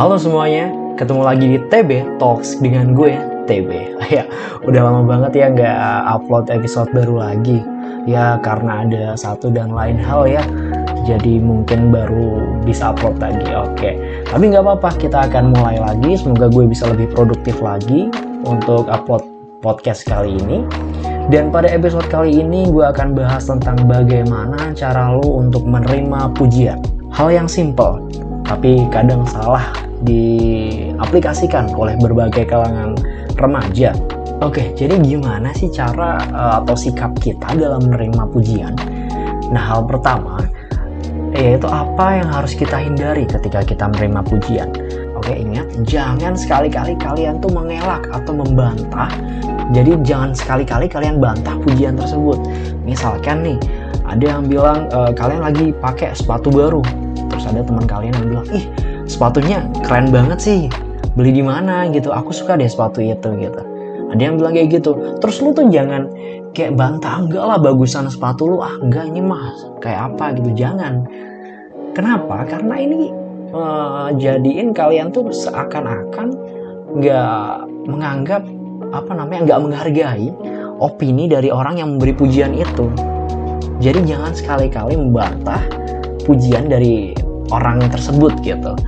Halo semuanya, ketemu lagi di TB Talks dengan gue, TB. Ya, udah lama banget ya nggak upload episode baru lagi. Ya, karena ada satu dan lain hal ya. Jadi mungkin baru bisa upload lagi. Oke, tapi nggak apa-apa, kita akan mulai lagi. Semoga gue bisa lebih produktif lagi untuk upload podcast kali ini. Dan pada episode kali ini gue akan bahas tentang bagaimana cara lo untuk menerima pujian. Hal yang simple, tapi kadang salah diaplikasikan oleh berbagai kalangan remaja. Oke, jadi gimana sih cara uh, atau sikap kita dalam menerima pujian? Nah, hal pertama yaitu apa yang harus kita hindari ketika kita menerima pujian. Oke, ingat jangan sekali-kali kalian tuh mengelak atau membantah. Jadi jangan sekali-kali kalian bantah pujian tersebut. Misalkan nih, ada yang bilang e, kalian lagi pakai sepatu baru, terus ada teman kalian yang bilang, ih sepatunya keren banget sih. Beli di mana gitu. Aku suka deh sepatu itu gitu. Ada yang bilang kayak gitu. Terus lu tuh jangan kayak bantah enggak lah bagusan sepatu lu. Ah enggak ini mah kayak apa gitu. Jangan. Kenapa? Karena ini uh, jadiin kalian tuh seakan-akan nggak menganggap apa namanya nggak menghargai opini dari orang yang memberi pujian itu. Jadi jangan sekali-kali membantah pujian dari orang tersebut gitu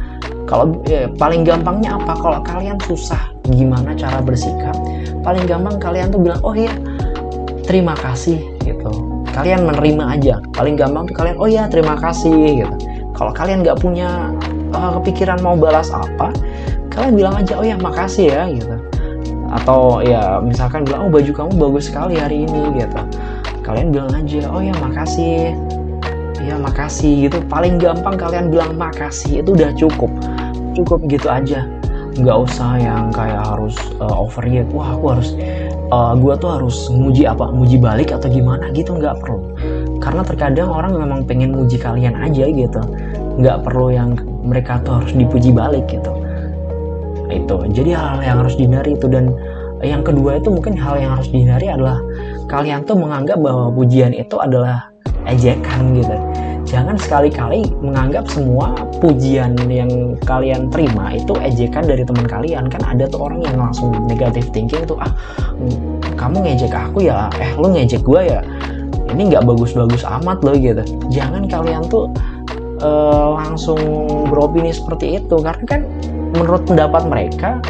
kalau eh, paling gampangnya apa? Kalau kalian susah gimana cara bersikap? Paling gampang kalian tuh bilang oh iya terima kasih gitu. Kalian menerima aja. Paling gampang tuh kalian oh iya terima kasih gitu. Kalau kalian nggak punya uh, kepikiran mau balas apa kalian bilang aja oh ya makasih ya gitu. Atau ya misalkan bilang oh baju kamu bagus sekali hari ini gitu. Kalian bilang aja oh ya makasih ya makasih gitu. Paling gampang kalian bilang makasih itu udah cukup. Cukup gitu aja. Nggak usah yang kayak harus uh, overreact wah aku harus uh, eh, gue tuh harus muji apa muji balik atau gimana gitu nggak perlu. Karena terkadang orang memang pengen muji kalian aja gitu. Nggak perlu yang mereka tuh harus dipuji balik gitu. Itu. Jadi -hal yang harus dihindari itu. Dan yang kedua itu mungkin hal yang harus dihindari adalah kalian tuh menganggap bahwa pujian itu adalah ejekan gitu. Jangan sekali-kali menganggap semua pujian yang kalian terima itu ejekan dari teman kalian. Kan ada tuh orang yang langsung negatif thinking tuh ah kamu ngejek aku ya? Eh lu ngejek gue ya? Ini nggak bagus-bagus amat loh gitu. Jangan kalian tuh uh, langsung beropini seperti itu. Karena kan menurut pendapat mereka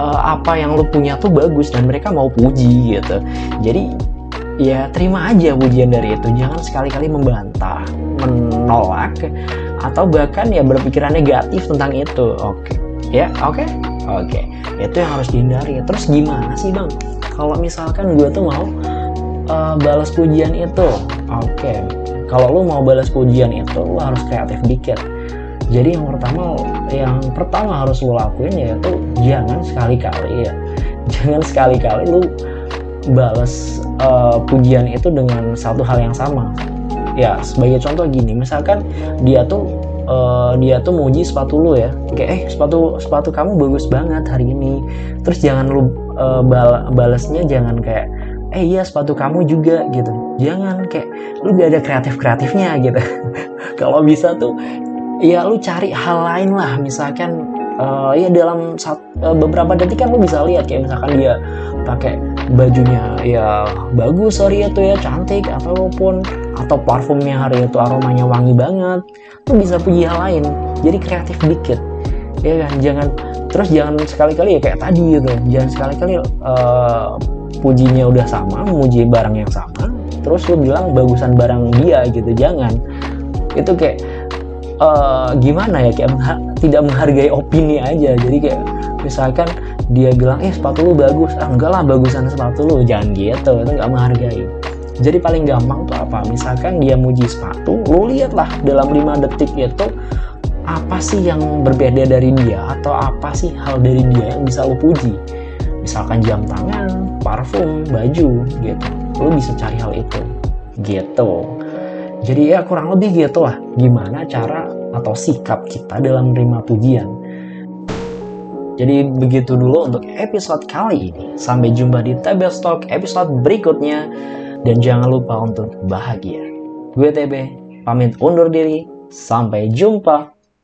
uh, apa yang lu punya tuh bagus dan mereka mau puji gitu. Jadi ya terima aja pujian dari itu. Jangan sekali-kali membantah menolak atau bahkan ya berpikiran negatif tentang itu. Oke. Ya oke? Oke. Itu yang harus dihindari. Terus gimana sih bang? Kalau misalkan gue tuh mau uh, balas pujian itu oke. Kalau lu mau balas pujian itu lu harus kreatif dikit. Jadi yang pertama yang pertama harus lu lakuin yaitu jangan sekali-kali ya. Jangan sekali-kali lu balas uh, pujian itu dengan satu hal yang sama. Ya sebagai contoh gini misalkan dia tuh uh, dia tuh muji sepatu lu ya. Kayak eh sepatu sepatu kamu bagus banget hari ini. Terus jangan lu uh, bal balasnya jangan kayak eh iya sepatu kamu juga gitu. Jangan kayak lu gak ada kreatif kreatifnya gitu. Kalau bisa tuh ya lu cari hal lain lah. Misalkan uh, ya dalam saat, uh, beberapa detik kan lu bisa lihat kayak misalkan dia pakai bajunya ya bagus hari itu ya cantik ataupun atau parfumnya hari itu aromanya wangi banget tuh bisa puji hal lain. Jadi kreatif dikit ya kan? Jangan terus jangan sekali-kali ya kayak tadi gitu. Jangan sekali-kali uh, pujinya udah sama memuji barang yang sama terus lu bilang bagusan barang dia gitu. Jangan. Itu kayak uh, gimana ya? Kayak tidak menghargai opini aja. Jadi kayak misalkan dia bilang eh sepatu lu bagus. Ah enggak lah bagusan sepatu lu. Jangan gitu itu nggak menghargai. Jadi paling gampang tuh apa? Misalkan dia muji sepatu lu lihatlah dalam 5 detik itu apa sih yang berbeda dari dia atau apa sih hal dari dia yang bisa lu puji? Misalkan jam tangan parfum baju gitu. Lu bisa cari hal itu. Gitu. Jadi ya kurang lebih gitu lah gimana cara atau sikap kita dalam menerima pujian jadi begitu dulu untuk episode kali ini. Sampai jumpa di Table Stock episode berikutnya. Dan jangan lupa untuk bahagia. Gue TB, pamit undur diri. Sampai jumpa.